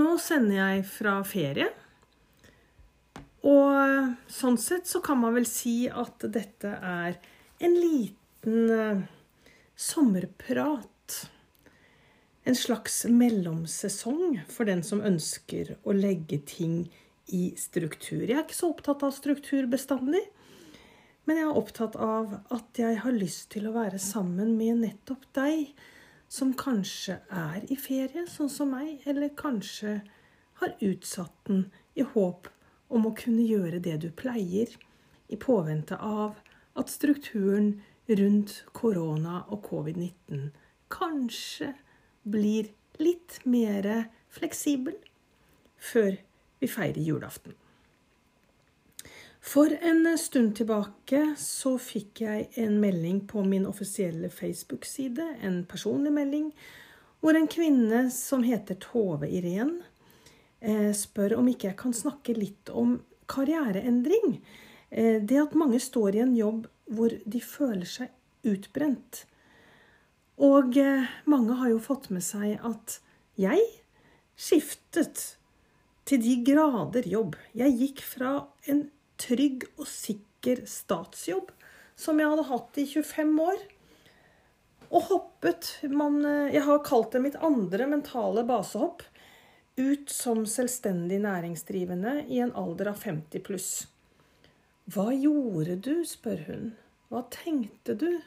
Nå sender jeg fra ferie. Og sånn sett så kan man vel si at dette er en liten eh, sommerprat. En slags mellomsesong for den som ønsker å legge ting i struktur. Jeg er ikke så opptatt av struktur bestandig, men jeg er opptatt av at jeg har lyst til å være sammen med nettopp deg som kanskje er i ferie, sånn som meg, eller kanskje har utsatt den i håp om å kunne gjøre det du pleier, i påvente av at strukturen rundt korona og covid-19 kanskje blir litt mer fleksibel før vi feirer julaften. For en stund tilbake så fikk jeg en melding på min offisielle Facebook-side, en personlig melding, hvor en kvinne som heter Tove Irén, eh, spør om ikke jeg kan snakke litt om karriereendring. Eh, det at mange står i en jobb hvor de føler seg utbrent. Og eh, mange har jo fått med seg at jeg skiftet til de grader jobb. Jeg gikk fra en trygg og sikker statsjobb som jeg hadde hatt i 25 år. Og hoppet man, eh, Jeg har kalt det mitt andre mentale basehopp. Ut som selvstendig næringsdrivende i en alder av 50 pluss. Hva gjorde du? spør hun. Hva tenkte du?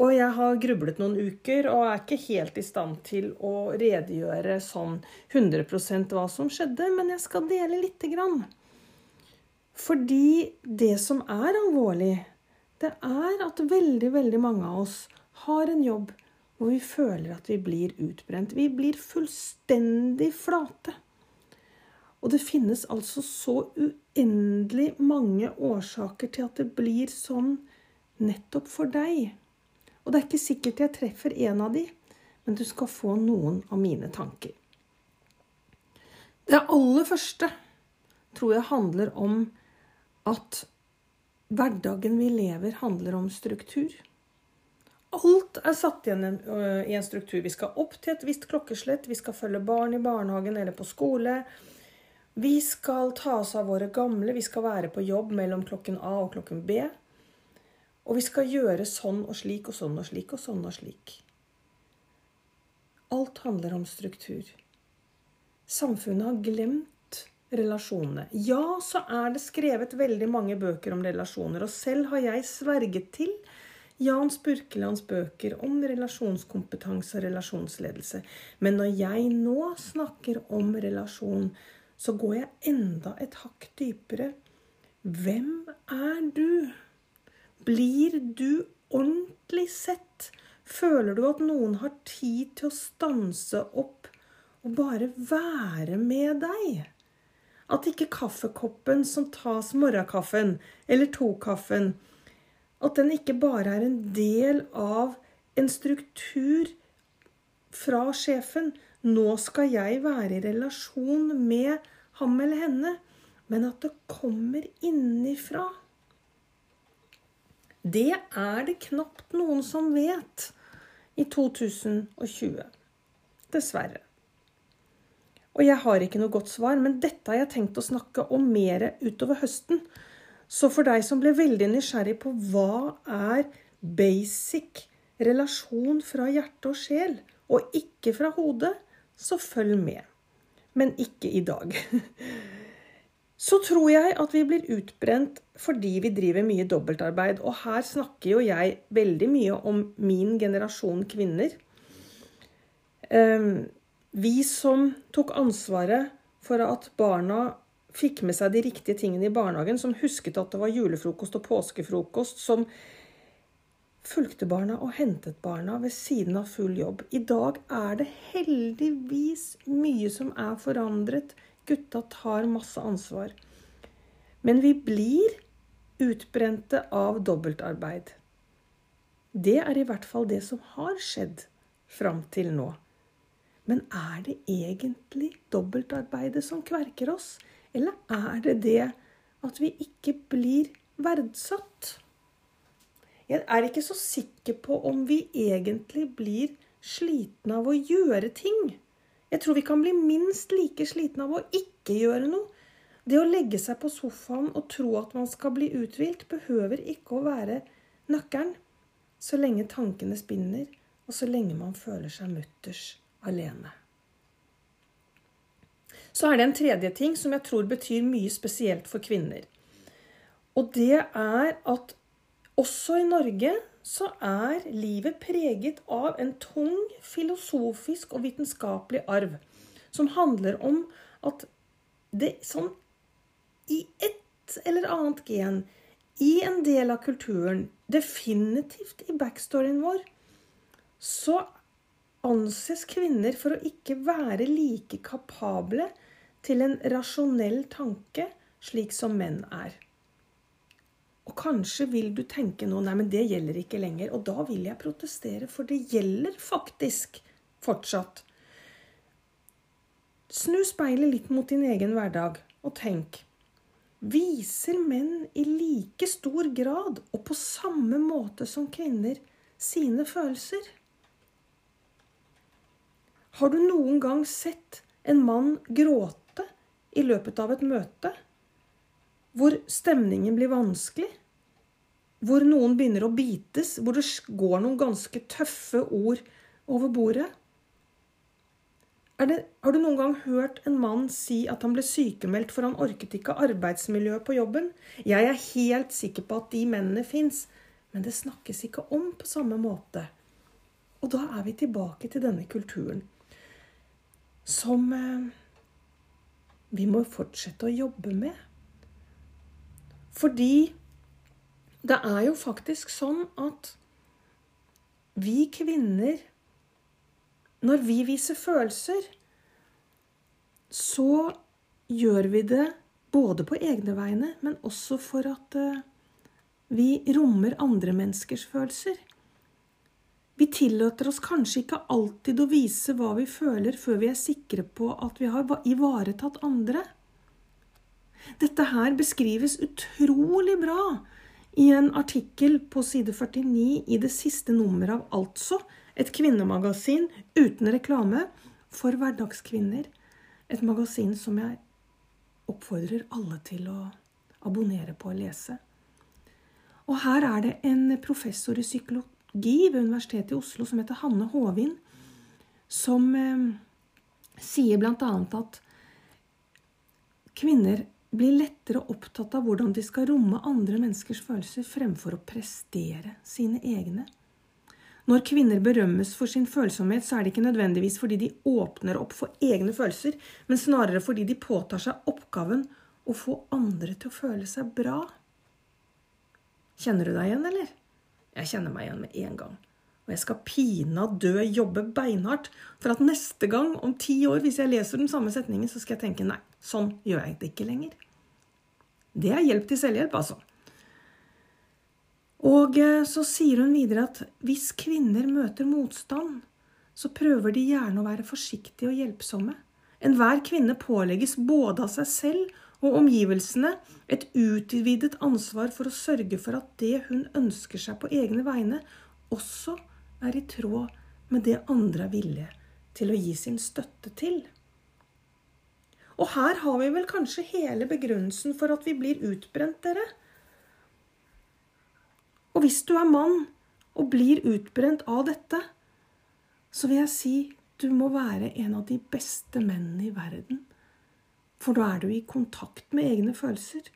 Og jeg har grublet noen uker og er ikke helt i stand til å redegjøre sånn 100% hva som skjedde, men jeg skal dele lite grann. Fordi det som er alvorlig, det er at veldig, veldig mange av oss har en jobb hvor vi føler at vi blir utbrent. Vi blir fullstendig flate. Og det finnes altså så uendelig mange årsaker til at det blir sånn nettopp for deg. Og det er ikke sikkert jeg treffer en av de, men du skal få noen av mine tanker. Det aller første tror jeg handler om at hverdagen vi lever, handler om struktur. Alt er satt igjen i en struktur. Vi skal opp til et visst klokkeslett, vi skal følge barn i barnehagen eller på skole. Vi skal ta oss av våre gamle, vi skal være på jobb mellom klokken A og klokken B. Og vi skal gjøre sånn og slik og sånn og slik og sånn og slik. Alt handler om struktur. Samfunnet har glemt relasjonene. Ja, så er det skrevet veldig mange bøker om relasjoner, og selv har jeg sverget til Jan Spurkelands bøker om relasjonskompetanse og relasjonsledelse. Men når jeg nå snakker om relasjon, så går jeg enda et hakk dypere. Hvem er du? Blir du ordentlig sett? Føler du at noen har tid til å stanse opp og bare være med deg? At ikke kaffekoppen som tas morgenkaffen eller tokaffen, at den ikke bare er en del av en struktur fra sjefen. Nå skal jeg være i relasjon med ham eller henne. Men at det kommer innifra. Det er det knapt noen som vet i 2020. Dessverre. Og jeg har ikke noe godt svar, men dette har jeg tenkt å snakke om mer utover høsten. Så for deg som ble veldig nysgjerrig på hva er basic relasjon fra hjerte og sjel, og ikke fra hodet, så følg med. Men ikke i dag. Så tror jeg at vi blir utbrent fordi vi driver mye dobbeltarbeid. Og her snakker jo jeg veldig mye om min generasjon kvinner. Um, vi som tok ansvaret for at barna fikk med seg de riktige tingene i barnehagen, som husket at det var julefrokost og påskefrokost, som fulgte barna og hentet barna ved siden av full jobb. I dag er det heldigvis mye som er forandret. Gutta tar masse ansvar. Men vi blir utbrente av dobbeltarbeid. Det er i hvert fall det som har skjedd fram til nå. Men er det egentlig dobbeltarbeidet som kverker oss? Eller er det det at vi ikke blir verdsatt? Jeg er ikke så sikker på om vi egentlig blir slitne av å gjøre ting. Jeg tror vi kan bli minst like slitne av å ikke gjøre noe. Det å legge seg på sofaen og tro at man skal bli uthvilt, behøver ikke å være nøkkelen så lenge tankene spinner, og så lenge man føler seg mutters alene. Så er det en tredje ting som jeg tror betyr mye spesielt for kvinner. Og det er at også i Norge så er livet preget av en tung filosofisk og vitenskapelig arv som handler om at det sånn i et eller annet gen, i en del av kulturen, definitivt i backstoryen vår, så anses kvinner for å ikke være like kapable til en rasjonell tanke slik som menn er. Og kanskje vil du tenke nå nei, men det gjelder ikke lenger. Og da vil jeg protestere, for det gjelder faktisk fortsatt. Snu speilet litt mot din egen hverdag og tenk. Viser menn i like stor grad og på samme måte som kvinner sine følelser? Har du noen gang sett en mann gråte i løpet av et møte? hvor stemningen blir vanskelig, hvor noen begynner å bites, hvor det går noen ganske tøffe ord over bordet. Det, har du noen gang hørt en mann si at han ble sykemeldt for han orket ikke arbeidsmiljøet på jobben? Jeg er helt sikker på at de mennene fins, men det snakkes ikke om på samme måte. Og da er vi tilbake til denne kulturen som eh, vi må fortsette å jobbe med. Fordi det er jo faktisk sånn at vi kvinner Når vi viser følelser, så gjør vi det både på egne vegne, men også for at eh, vi rommer andre menneskers følelser. Vi tillater oss kanskje ikke alltid å vise hva vi føler, før vi er sikre på at vi har ivaretatt andre. Dette her beskrives utrolig bra i en artikkel på side 49 i det siste nummeret av Altså, et kvinnemagasin uten reklame for hverdagskvinner. Et magasin som jeg oppfordrer alle til å abonnere på og lese. Og her er det en professor i psykologi ved Universitetet i Oslo som heter Hanne Håvin, som eh, sier bl.a. at kvinner blir lettere opptatt av hvordan de skal romme andre menneskers følelser, fremfor å prestere sine egne. Når kvinner berømmes for sin følsomhet, så er det ikke nødvendigvis fordi de åpner opp for egne følelser, men snarere fordi de påtar seg oppgaven å få andre til å føle seg bra. Kjenner du deg igjen, eller? Jeg kjenner meg igjen med en gang. Og jeg skal pinadø jobbe beinhardt for at neste gang, om ti år, hvis jeg leser den samme setningen, så skal jeg tenke nei, sånn gjør jeg det ikke lenger. Det er hjelp til selvhjelp, altså. Og eh, så sier hun videre at hvis kvinner møter motstand, så prøver de gjerne å være forsiktige og hjelpsomme. Enhver kvinne pålegges både av seg selv og omgivelsene et utvidet ansvar for å sørge for at det hun ønsker seg på egne vegne, også er i tråd med det andre er villige til å gi sin støtte til. Og her har vi vel kanskje hele begrunnelsen for at vi blir utbrent, dere. Og hvis du er mann og blir utbrent av dette, så vil jeg si du må være en av de beste mennene i verden. For da er du i kontakt med egne følelser.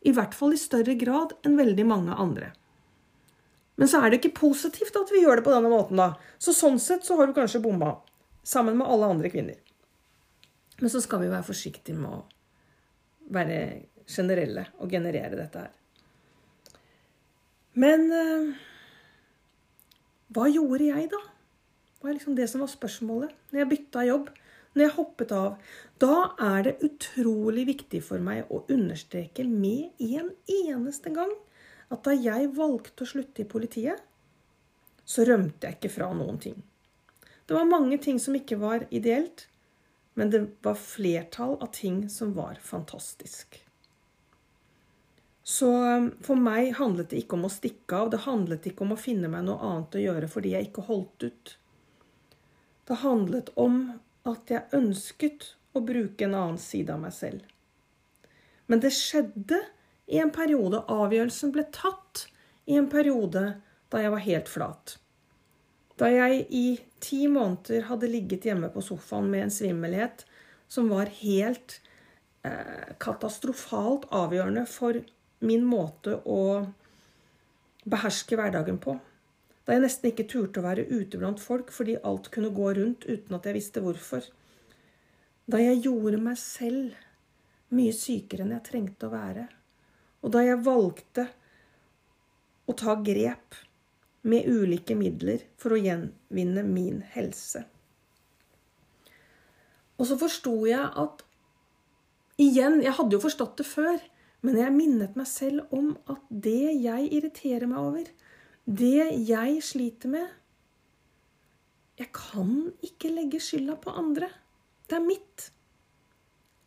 I hvert fall i større grad enn veldig mange andre. Men så er det ikke positivt at vi gjør det på denne måten, da. Så sånn sett så har du kanskje bomma. Sammen med alle andre kvinner. Men så skal vi være forsiktige med å være generelle og generere dette her. Men eh, hva gjorde jeg, da? Det var liksom det som var spørsmålet. Når jeg bytta jobb, når jeg hoppet av. Da er det utrolig viktig for meg å understreke med en eneste gang at da jeg valgte å slutte i politiet, så rømte jeg ikke fra noen ting. Det var mange ting som ikke var ideelt, men det var flertall av ting som var fantastisk. Så um, for meg handlet det ikke om å stikke av. Det handlet ikke om å finne meg noe annet å gjøre fordi jeg ikke holdt ut. Det handlet om at jeg ønsket å bruke en annen side av meg selv. Men det skjedde i en periode avgjørelsen ble tatt, i en periode da jeg var helt flat. Da jeg i ti måneder hadde ligget hjemme på sofaen med en svimmelhet som var helt eh, katastrofalt avgjørende for min måte å beherske hverdagen på. Da jeg nesten ikke turte å være ute blant folk fordi alt kunne gå rundt uten at jeg visste hvorfor. Da jeg gjorde meg selv mye sykere enn jeg trengte å være. Og da jeg valgte å ta grep med ulike midler for å gjenvinne min helse. Og så forsto jeg at Igjen, jeg hadde jo forstått det før, men jeg minnet meg selv om at det jeg irriterer meg over, det jeg sliter med Jeg kan ikke legge skylda på andre. Det er mitt.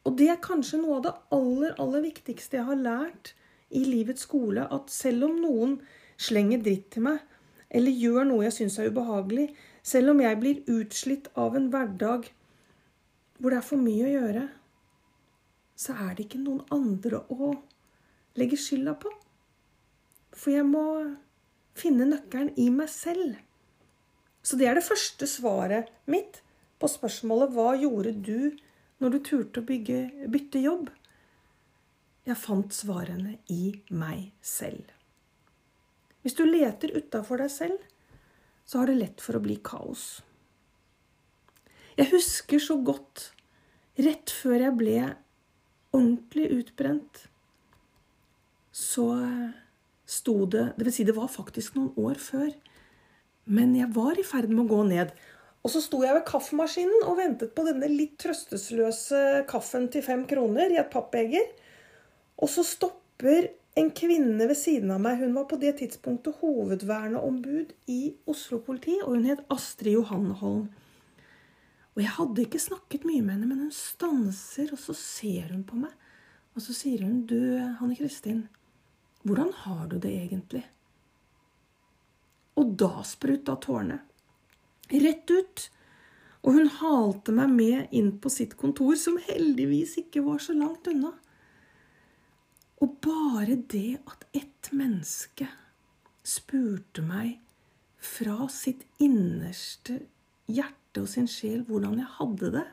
Og det er kanskje noe av det aller, aller viktigste jeg har lært i livets skole, at selv om noen slenger dritt til meg, eller gjør noe jeg syns er ubehagelig, selv om jeg blir utslitt av en hverdag hvor det er for mye å gjøre, så er det ikke noen andre å legge skylda på. For jeg må finne nøkkelen i meg selv. Så det er det første svaret mitt på spørsmålet hva gjorde du når du turte å bygge, bytte jobb? Jeg fant svarene i meg selv. Hvis du leter utafor deg selv, så har det lett for å bli kaos. Jeg husker så godt rett før jeg ble ordentlig utbrent, så sto det vil si, det var faktisk noen år før. Men jeg var i ferd med å gå ned. Og så sto jeg ved kaffemaskinen og ventet på denne litt trøstesløse kaffen til fem kroner i et pappbeger. Og så stopper en kvinne ved siden av meg. Hun var på det tidspunktet hovedverneombud i Oslo politi, og hun het Astrid Johanneholm. Og jeg hadde ikke snakket mye med henne, men hun stanser, og så ser hun på meg. Og så sier hun, 'Du, Hanne Kristin, hvordan har du det egentlig?' Og da spruta tårene. Rett ut. Og hun halte meg med inn på sitt kontor, som heldigvis ikke var så langt unna. Og bare det at ett menneske spurte meg fra sitt innerste hjerte og sin sjel hvordan jeg hadde det,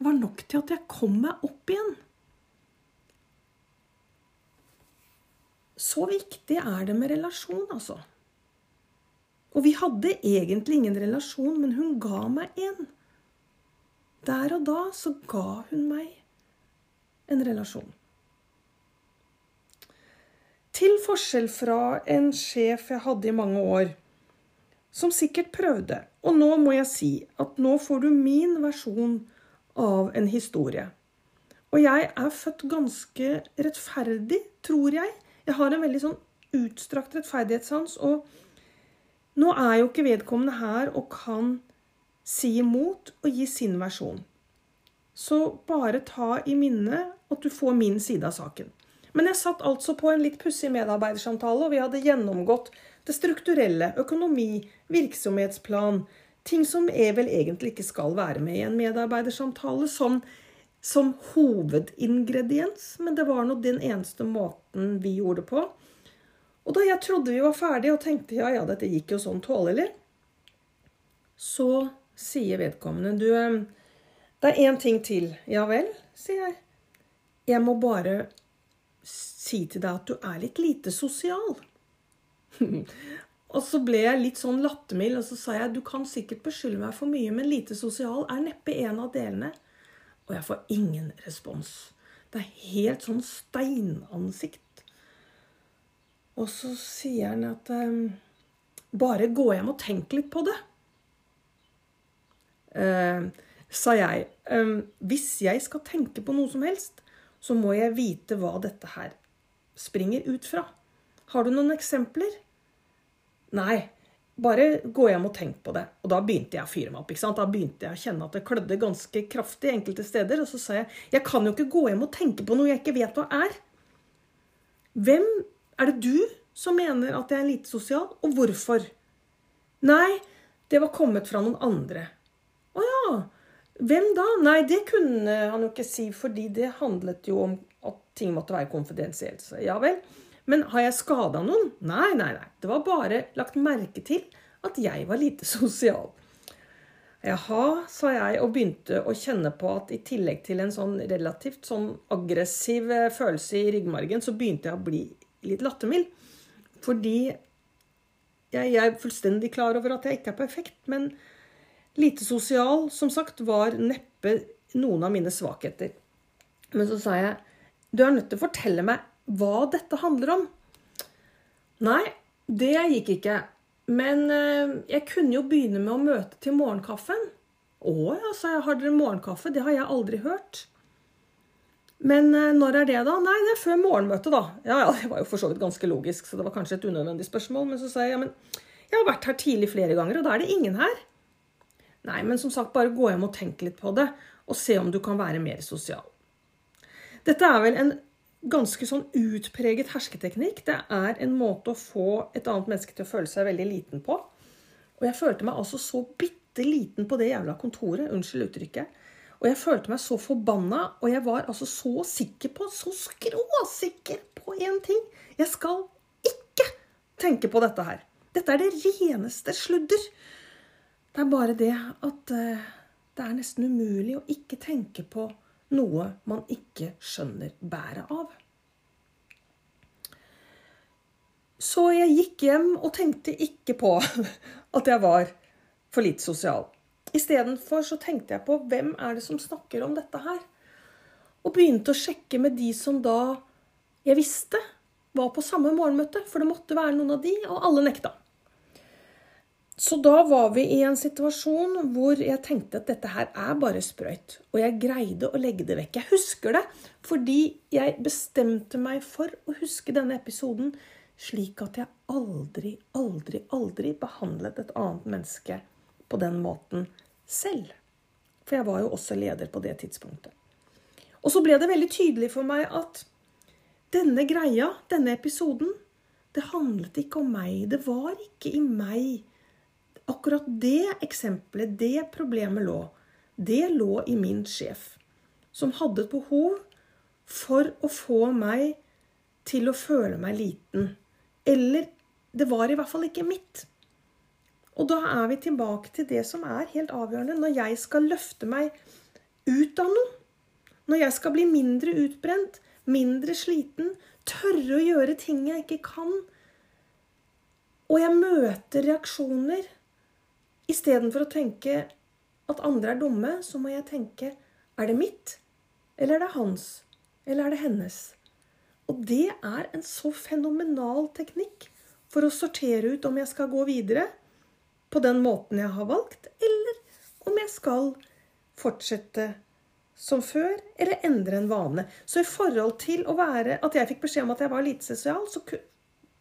var nok til at jeg kom meg opp igjen. Så viktig er det med relasjon, altså. Og vi hadde egentlig ingen relasjon, men hun ga meg en. Der og da så ga hun meg en relasjon. Til forskjell fra en sjef jeg hadde i mange år, som sikkert prøvde. Og nå må jeg si at nå får du min versjon av en historie. Og jeg er født ganske rettferdig, tror jeg. Jeg har en veldig sånn utstrakt rettferdighetssans. Og nå er jo ikke vedkommende her og kan si imot og gi sin versjon. Så bare ta i minne at du får min side av saken. Men jeg satt altså på en litt pussig medarbeidersamtale, og vi hadde gjennomgått det strukturelle, økonomi, virksomhetsplan, ting som er vel egentlig ikke skal være med i en medarbeidersamtale som, som hovedingrediens, men det var nå den eneste måten vi gjorde det på. Og da jeg trodde vi var ferdige og tenkte ja, ja, dette gikk jo sånn tålelig, så sier vedkommende du, eh, det er én ting til. Ja vel, sier jeg. Jeg må bare si til deg at du er litt lite sosial. og så ble jeg litt sånn lattermild, og så sa jeg du kan sikkert beskylde meg for mye, men lite sosial er neppe en av delene. Og jeg får ingen respons. Det er helt sånn steinansikt. Og så sier han at um, bare gå hjem og tenk litt på det. Uh, sa jeg. Um, hvis jeg skal tenke på noe som helst, så må jeg vite hva dette her springer ut fra. Har du noen eksempler? Nei. Bare gå hjem og tenk på det. Og da begynte jeg å fyre meg opp. ikke sant? Da begynte jeg å kjenne at det klødde ganske kraftig enkelte steder. Og så sa jeg jeg kan jo ikke gå hjem og tenke på noe jeg ikke vet hva er. Hvem er det du som mener at jeg er lite sosial, og hvorfor? Nei, det var kommet fra noen andre. Å ja. Hvem da? Nei, det kunne han jo ikke si, fordi det handlet jo om at ting måtte være konfidensielt. Så ja vel. Men har jeg skada noen? Nei, nei, nei. Det var bare lagt merke til at jeg var lite sosial. Jaha, sa jeg og begynte å kjenne på at i tillegg til en sånn relativt sånn aggressiv eh, følelse i ryggmargen, så begynte jeg å bli litt lattermild. Fordi jeg, jeg er fullstendig klar over at jeg ikke er perfekt, men Lite sosial, som sagt, var neppe noen av mine svakheter. Men så sa jeg du er nødt til å fortelle meg hva dette handler om. Nei, det gikk ikke. Men eh, jeg kunne jo begynne med å møte til morgenkaffen. Å ja, sa jeg. Har dere morgenkaffe? Det har jeg aldri hørt. Men eh, når er det, da? Nei, det er før morgenmøtet, da. Ja, ja, Det var jo for så vidt ganske logisk, så det var kanskje et unødvendig spørsmål. Men så sa jeg ja, men jeg har vært her tidlig flere ganger, og da er det ingen her. Nei, men som sagt, bare gå hjem og tenk litt på det, og se om du kan være mer sosial. Dette er vel en ganske sånn utpreget hersketeknikk. Det er en måte å få et annet menneske til å føle seg veldig liten på. Og jeg følte meg altså så bitte liten på det jævla kontoret. Unnskyld uttrykket. Og jeg følte meg så forbanna, og jeg var altså så sikker på, så skråsikker på én ting. Jeg skal ikke tenke på dette her. Dette er det reneste sludder. Det er bare det at eh, det er nesten umulig å ikke tenke på noe man ikke skjønner bæret av. Så jeg gikk hjem og tenkte ikke på at jeg var for lite sosial. Istedenfor så tenkte jeg på hvem er det som snakker om dette her? Og begynte å sjekke med de som da jeg visste var på samme morgenmøte, for det måtte være noen av de, og alle nekta. Så da var vi i en situasjon hvor jeg tenkte at dette her er bare sprøyt. Og jeg greide å legge det vekk. Jeg husker det fordi jeg bestemte meg for å huske denne episoden slik at jeg aldri, aldri, aldri behandlet et annet menneske på den måten selv. For jeg var jo også leder på det tidspunktet. Og så ble det veldig tydelig for meg at denne greia, denne episoden, det handlet ikke om meg. Det var ikke i meg akkurat det eksempelet, det problemet lå, det lå i min sjef, som hadde et behov for å få meg til å føle meg liten. Eller det var i hvert fall ikke mitt. Og da er vi tilbake til det som er helt avgjørende. Når jeg skal løfte meg ut av noe, når jeg skal bli mindre utbrent, mindre sliten, tørre å gjøre ting jeg ikke kan, og jeg møter reaksjoner Istedenfor å tenke at andre er dumme, så må jeg tenke er det mitt? Eller er det hans? Eller er det hennes? Og det er en så fenomenal teknikk for å sortere ut om jeg skal gå videre på den måten jeg har valgt, eller om jeg skal fortsette som før, eller endre en vane. Så i forhold til å være, at jeg fikk beskjed om at jeg var lite sosial, så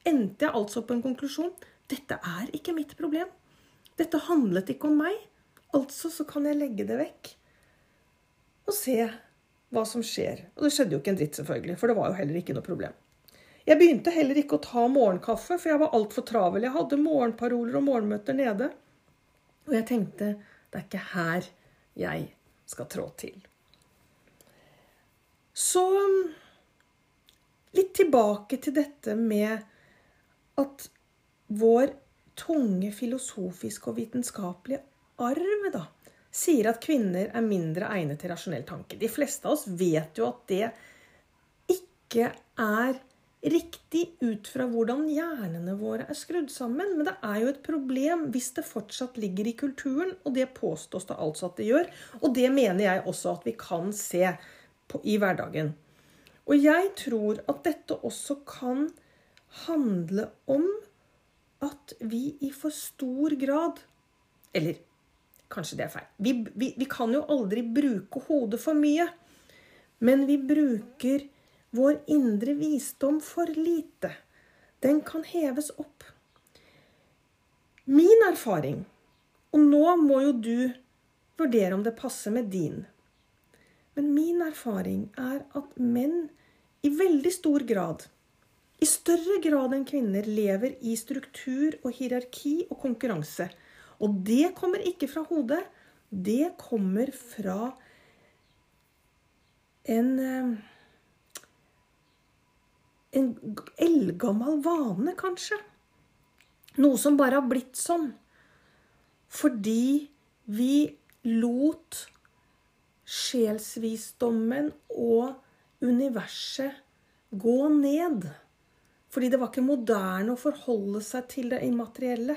endte jeg altså på en konklusjon. Dette er ikke mitt problem. Dette handlet ikke om meg. Altså så kan jeg legge det vekk og se hva som skjer. Og det skjedde jo ikke en dritt, selvfølgelig, for det var jo heller ikke noe problem. Jeg begynte heller ikke å ta morgenkaffe, for jeg var altfor travel. Jeg hadde morgenparoler og morgenmøter nede. Og jeg tenkte det er ikke her jeg skal trå til. Så litt tilbake til dette med at vår tunge filosofiske og vitenskapelige arv da, sier at kvinner er mindre egnet til rasjonell tanke. De fleste av oss vet jo at det ikke er riktig ut fra hvordan hjernene våre er skrudd sammen. Men det er jo et problem hvis det fortsatt ligger i kulturen, og det påstås det altså at det gjør. Og det mener jeg også at vi kan se på, i hverdagen. Og jeg tror at dette også kan handle om at vi i for stor grad Eller kanskje det er feil. Vi, vi, vi kan jo aldri bruke hodet for mye. Men vi bruker vår indre visdom for lite. Den kan heves opp. Min erfaring, og nå må jo du vurdere om det passer med din Men min erfaring er at menn i veldig stor grad i større grad enn kvinner lever i struktur og hierarki og konkurranse. Og det kommer ikke fra hodet, det kommer fra en eh, En eldgammel vane, kanskje. Noe som bare har blitt sånn. Fordi vi lot sjelsvisdommen og universet gå ned. Fordi det var ikke moderne å forholde seg til det immaterielle.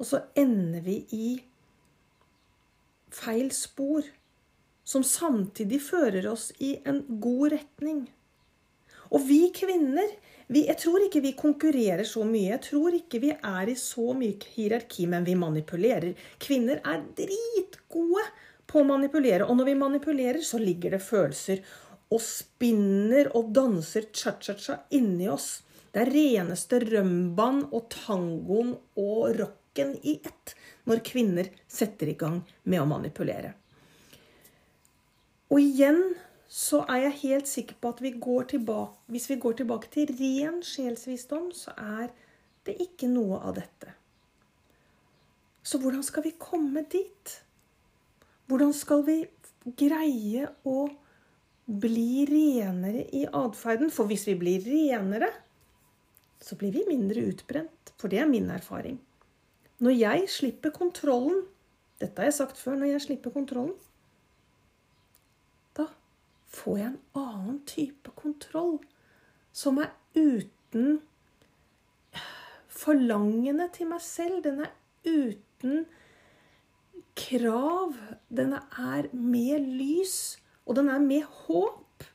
Og så ender vi i feil spor, som samtidig fører oss i en god retning. Og vi kvinner, vi, jeg tror ikke vi konkurrerer så mye. Jeg tror ikke vi er i så mye hierarki, men vi manipulerer. Kvinner er dritgode på å manipulere. Og når vi manipulerer, så ligger det følelser og spinner og danser cha-cha-cha inni oss. Det er reneste rømbaen og tangoen og rocken i ett når kvinner setter i gang med å manipulere. Og igjen så er jeg helt sikker på at vi tilbake, hvis vi går tilbake til ren sjelsvisdom, så er det ikke noe av dette. Så hvordan skal vi komme dit? Hvordan skal vi greie å bli renere i atferden? For hvis vi blir renere, så blir vi mindre utbrent. For det er min erfaring. Når jeg slipper kontrollen Dette har jeg sagt før. Når jeg slipper kontrollen, da får jeg en annen type kontroll. Som er uten forlangende til meg selv. Den er uten krav. Den er med lys. Og den er med håp.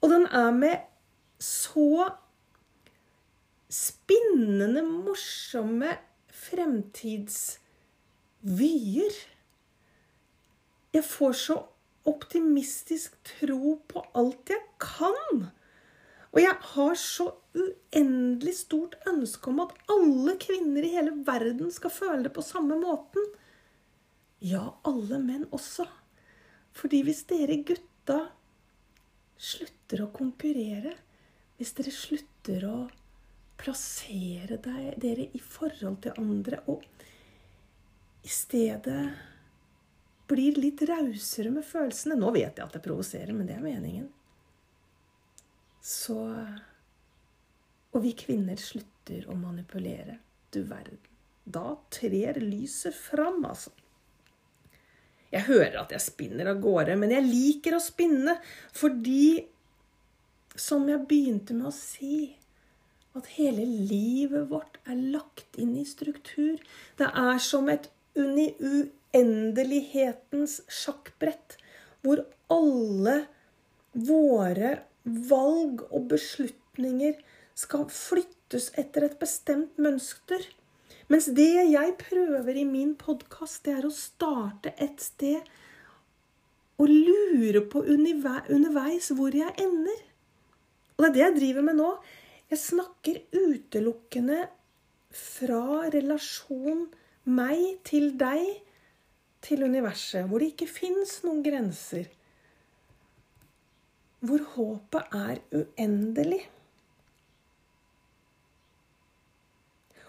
Og den er med så spinnende, morsomme fremtidsvyer. Jeg får så optimistisk tro på alt jeg kan. Og jeg har så uendelig stort ønske om at alle kvinner i hele verden skal føle det på samme måten. Ja, alle menn også. Fordi hvis dere gutta slutter å konkurrere, hvis dere slutter å plassere deg, dere i forhold til andre, og i stedet blir litt rausere med følelsene. Nå vet jeg at jeg provoserer, men det er meningen. Så Og vi kvinner slutter å manipulere. Du verden. Da trer lyset fram, altså. Jeg hører at jeg spinner av gårde, men jeg liker å spinne fordi, som jeg begynte med å si at hele livet vårt er lagt inn i struktur. Det er som et uendelighetens sjakkbrett, hvor alle våre valg og beslutninger skal flyttes etter et bestemt mønster. Mens det jeg prøver i min podkast, det er å starte et sted og lure på underveis hvor jeg ender. Og det er det jeg driver med nå. Jeg snakker utelukkende fra relasjon meg til deg til universet, hvor det ikke fins noen grenser. Hvor håpet er uendelig.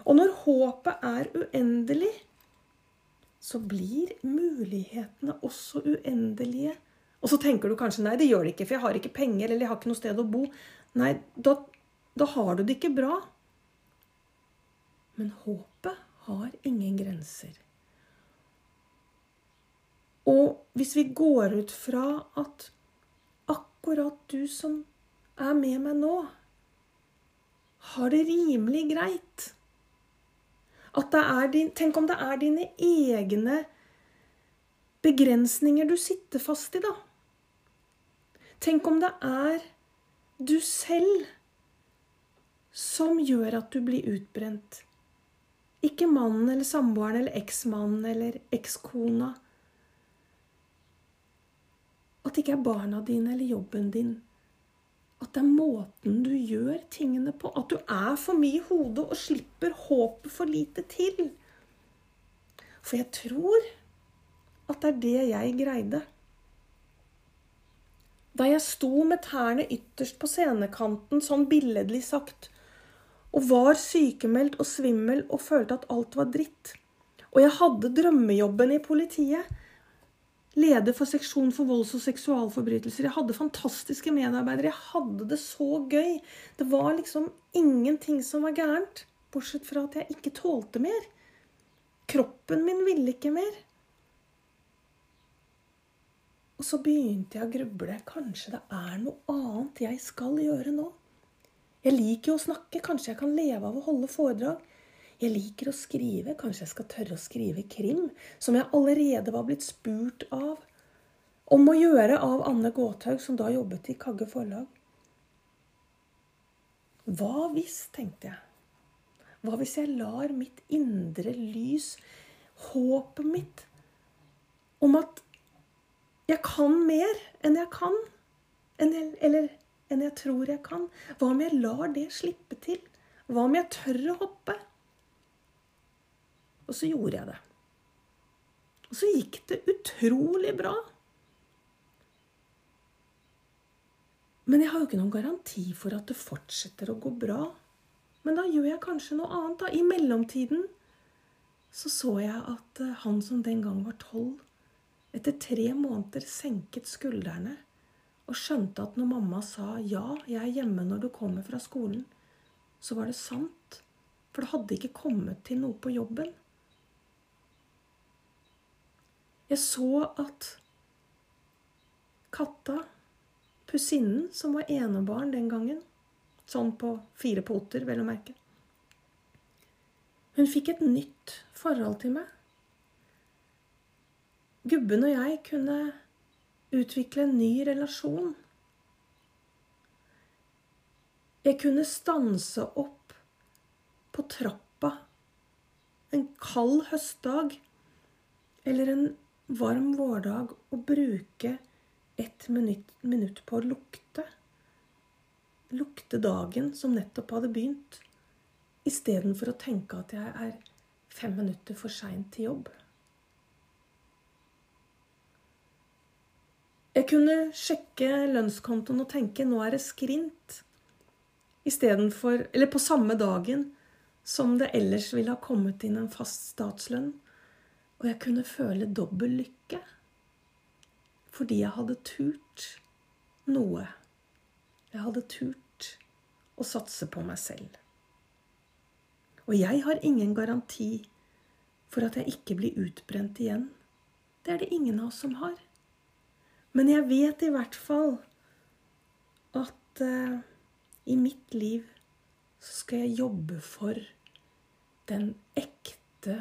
Og når håpet er uendelig, så blir mulighetene også uendelige. Og så tenker du kanskje nei, det gjør det ikke, for jeg har ikke penger eller jeg har ikke noe sted å bo. Nei, da da har du det ikke bra. Men håpet har ingen grenser. Og hvis vi går ut fra at akkurat du som er med meg nå, har det rimelig greit din, Tenk om det er dine egne begrensninger du sitter fast i, da. Tenk om det er du selv som gjør at du blir utbrent. Ikke mannen eller samboeren eller eksmannen eller ekskona. At det ikke er barna dine eller jobben din. At det er måten du gjør tingene på. At du er for mye i hodet og slipper håpet for lite til. For jeg tror at det er det jeg greide. Da jeg sto med tærne ytterst på scenekanten, sånn billedlig sagt, og var sykemeldt og svimmel og følte at alt var dritt. Og jeg hadde drømmejobben i politiet. Leder for seksjon for volds- og seksualforbrytelser. Jeg hadde fantastiske medarbeidere. Jeg hadde det så gøy. Det var liksom ingenting som var gærent. Bortsett fra at jeg ikke tålte mer. Kroppen min ville ikke mer. Og så begynte jeg å gruble. Kanskje det er noe annet jeg skal gjøre nå? Jeg liker jo å snakke. Kanskje jeg kan leve av å holde foredrag? Jeg liker å skrive. Kanskje jeg skal tørre å skrive krim, som jeg allerede var blitt spurt av om å gjøre av Anne Gåthaug, som da jobbet i Kagge forlag. Hva hvis, tenkte jeg. Hva hvis jeg lar mitt indre lys, håpet mitt, om at jeg kan mer enn jeg kan, eller enn jeg tror jeg kan Hva om jeg lar det slippe til? Hva om jeg tør å hoppe? Og så gjorde jeg det. Og så gikk det utrolig bra. Men jeg har jo ikke noen garanti for at det fortsetter å gå bra. Men da gjør jeg kanskje noe annet, da. I mellomtiden så så jeg at eh, han som den gang var tolv, etter tre måneder senket skuldrene og skjønte at når mamma sa 'ja, jeg er hjemme når du kommer fra skolen', så var det sant. For det hadde ikke kommet til noe på jobben. Jeg så at katta, pussinnen som var enebarn den gangen, sånn på fire poter, vel å merke Hun fikk et nytt forhold til meg. Gubben og jeg kunne utvikle en ny relasjon. Jeg kunne stanse opp på trappa en kald høstdag eller en varm vårdag og bruke ett minutt, minutt på å lukte. Lukte dagen som nettopp hadde begynt, istedenfor å tenke at jeg er fem minutter for seint til jobb. Jeg kunne sjekke lønnskontoen og tenke nå er det skrint. Istedenfor Eller på samme dagen som det ellers ville ha kommet inn en fast statslønn. Og jeg kunne føle dobbel lykke fordi jeg hadde turt noe. Jeg hadde turt å satse på meg selv. Og jeg har ingen garanti for at jeg ikke blir utbrent igjen. Det er det ingen av oss som har. Men jeg vet i hvert fall at uh, i mitt liv så skal jeg jobbe for den ekte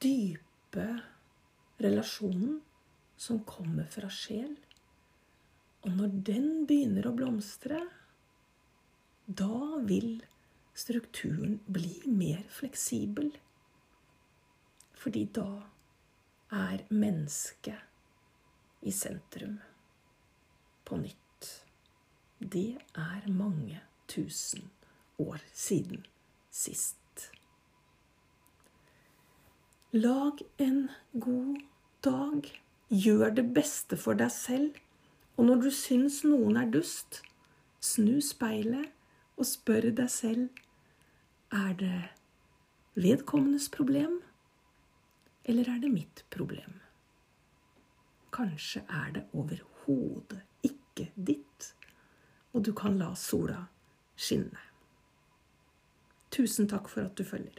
dype relasjonen som kommer fra sjel. Og når den begynner å blomstre, da vil strukturen bli mer fleksibel. Fordi da er mennesket i sentrum på nytt. Det er mange tusen år siden sist. Lag en god dag. Gjør det beste for deg selv. Og når du syns noen er dust, snu speilet og spør deg selv er det vedkommendes problem, eller er det mitt problem? Kanskje er det overhodet ikke ditt, og du kan la sola skinne. Tusen takk for at du følger.